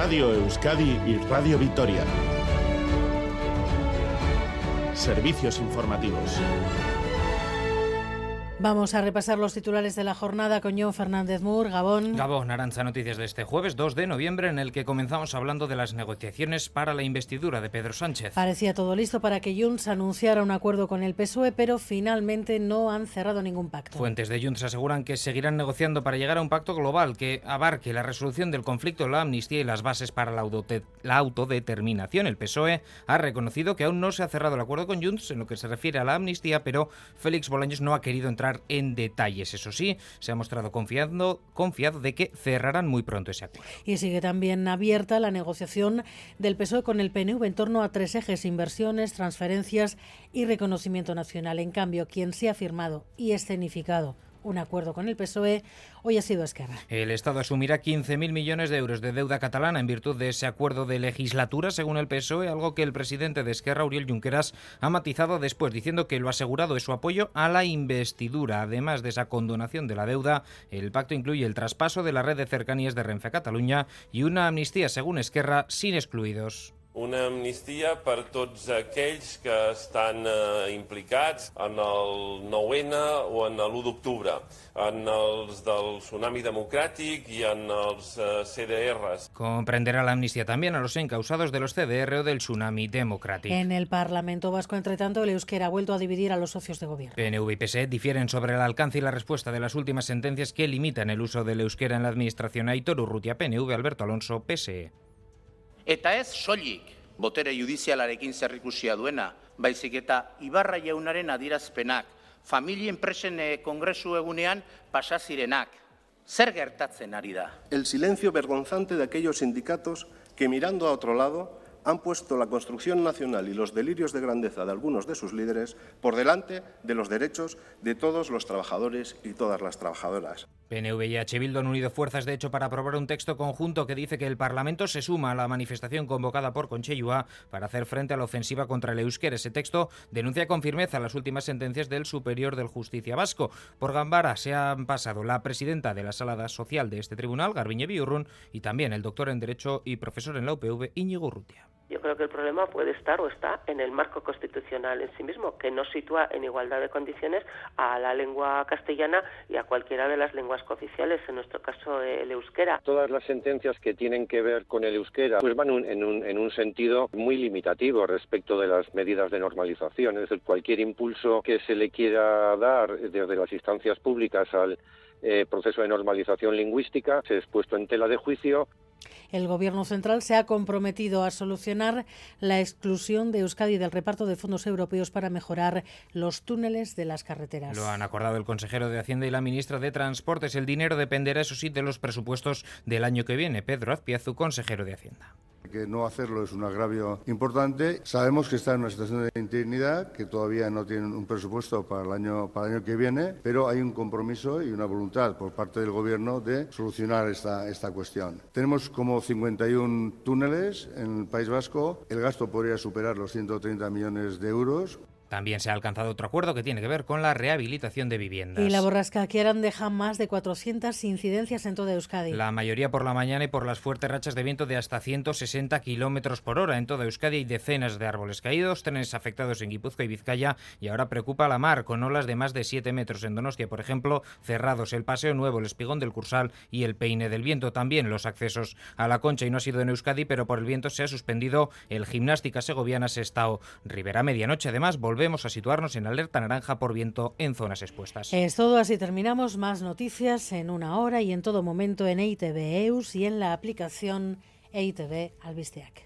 Radio Euskadi y Radio Vitoria. Servicios informativos. Vamos a repasar los titulares de la jornada con John Fernández Mur, Gabón. Gabón, Aranza, noticias de este jueves 2 de noviembre en el que comenzamos hablando de las negociaciones para la investidura de Pedro Sánchez. Parecía todo listo para que Junts anunciara un acuerdo con el PSOE, pero finalmente no han cerrado ningún pacto. Fuentes de Junts aseguran que seguirán negociando para llegar a un pacto global que abarque la resolución del conflicto, la amnistía y las bases para la, la autodeterminación. El PSOE ha reconocido que aún no se ha cerrado el acuerdo con Junts en lo que se refiere a la amnistía, pero Félix Bolaños no ha querido entrar en detalles. Eso sí, se ha mostrado confiando, confiado de que cerrarán muy pronto ese acuerdo. Y sigue también abierta la negociación del PSOE con el PNV en torno a tres ejes, inversiones, transferencias y reconocimiento nacional. En cambio, quien se ha firmado y escenificado un acuerdo con el PSOE, hoy ha sido Esquerra. El Estado asumirá 15.000 millones de euros de deuda catalana en virtud de ese acuerdo de legislatura, según el PSOE, algo que el presidente de Esquerra, Uriel Junqueras, ha matizado después, diciendo que lo asegurado es su apoyo a la investidura. Además de esa condonación de la deuda, el pacto incluye el traspaso de la red de cercanías de Renfe a Cataluña y una amnistía, según Esquerra, sin excluidos. Una amnistia per tots aquells que estan eh, implicats en el 9-N o en l'1 d'octubre, en els del tsunami democràtic i en els eh, CDRs. Comprenderá la amnistia también a los encausados de los CDR o del tsunami democrático. En el Parlamento Vasco, entre tanto, el euskera ha vuelto a dividir a los socios de gobierno. PNV y PSE difieren sobre el alcance y la respuesta de las últimas sentencias que limitan el uso del euskera en la administración. Aitor Urrutia, PNV, Alberto Alonso, PSE. Eta ez soilik botere judizialarekin zerrikusia duena, baizik eta Ibarra jaunaren adierazpenak, familien presen eh, kongresu egunean pasazirenak. Zer gertatzen ari da? El silencio vergonzante de aquellos sindicatos que mirando a otro lado han puesto la construcción nacional y los delirios de grandeza de algunos de sus líderes por delante de los derechos de todos los trabajadores y todas las trabajadoras. PNV y H. Han unido fuerzas, de hecho, para aprobar un texto conjunto que dice que el Parlamento se suma a la manifestación convocada por Conchellua para hacer frente a la ofensiva contra el euskera. Ese texto denuncia con firmeza las últimas sentencias del Superior del Justicia Vasco. Por Gambara se han pasado la presidenta de la Sala Social de este tribunal, Garbiñe Biurrun, y también el doctor en Derecho y profesor en la UPV, Íñigo Urrutia. Yo creo que el problema puede estar o está en el marco constitucional en sí mismo, que no sitúa en igualdad de condiciones a la lengua castellana y a cualquiera de las lenguas cooficiales, en nuestro caso el euskera. Todas las sentencias que tienen que ver con el euskera pues van en un, en un sentido muy limitativo respecto de las medidas de normalización. Es decir, cualquier impulso que se le quiera dar desde las instancias públicas al eh, proceso de normalización lingüística se ha expuesto en tela de juicio el Gobierno central se ha comprometido a solucionar la exclusión de Euskadi del reparto de fondos europeos para mejorar los túneles de las carreteras. Lo han acordado el consejero de Hacienda y la ministra de Transportes. El dinero dependerá, eso sí, de los presupuestos del año que viene. Pedro Azpiazu, consejero de Hacienda que no hacerlo es un agravio importante. Sabemos que está en una situación de interinidad, que todavía no tienen un presupuesto para el año para el año que viene, pero hay un compromiso y una voluntad por parte del Gobierno de solucionar esta, esta cuestión. Tenemos como 51 túneles en el País Vasco. El gasto podría superar los 130 millones de euros. También se ha alcanzado otro acuerdo que tiene que ver con la rehabilitación de viviendas. Y la borrasca Kieran deja más de 400 incidencias en toda Euskadi. La mayoría por la mañana y por las fuertes rachas de viento de hasta 160 kilómetros por hora. En toda Euskadi hay decenas de árboles caídos, trenes afectados en Guipúzcoa y Vizcaya y ahora preocupa la mar con olas de más de 7 metros en Donostia, por ejemplo, cerrados el Paseo Nuevo, el Espigón del Cursal y el Peine del Viento. También los accesos a la Concha y no ha sido en Euskadi, pero por el viento se ha suspendido el Gimnástica Segoviana Sestao Rivera medianoche. Además, volvemos a situarnos en alerta naranja por viento en zonas expuestas. Es todo, así terminamos. Más noticias en una hora y en todo momento en EITV EUS y en la aplicación EITV Albisteac.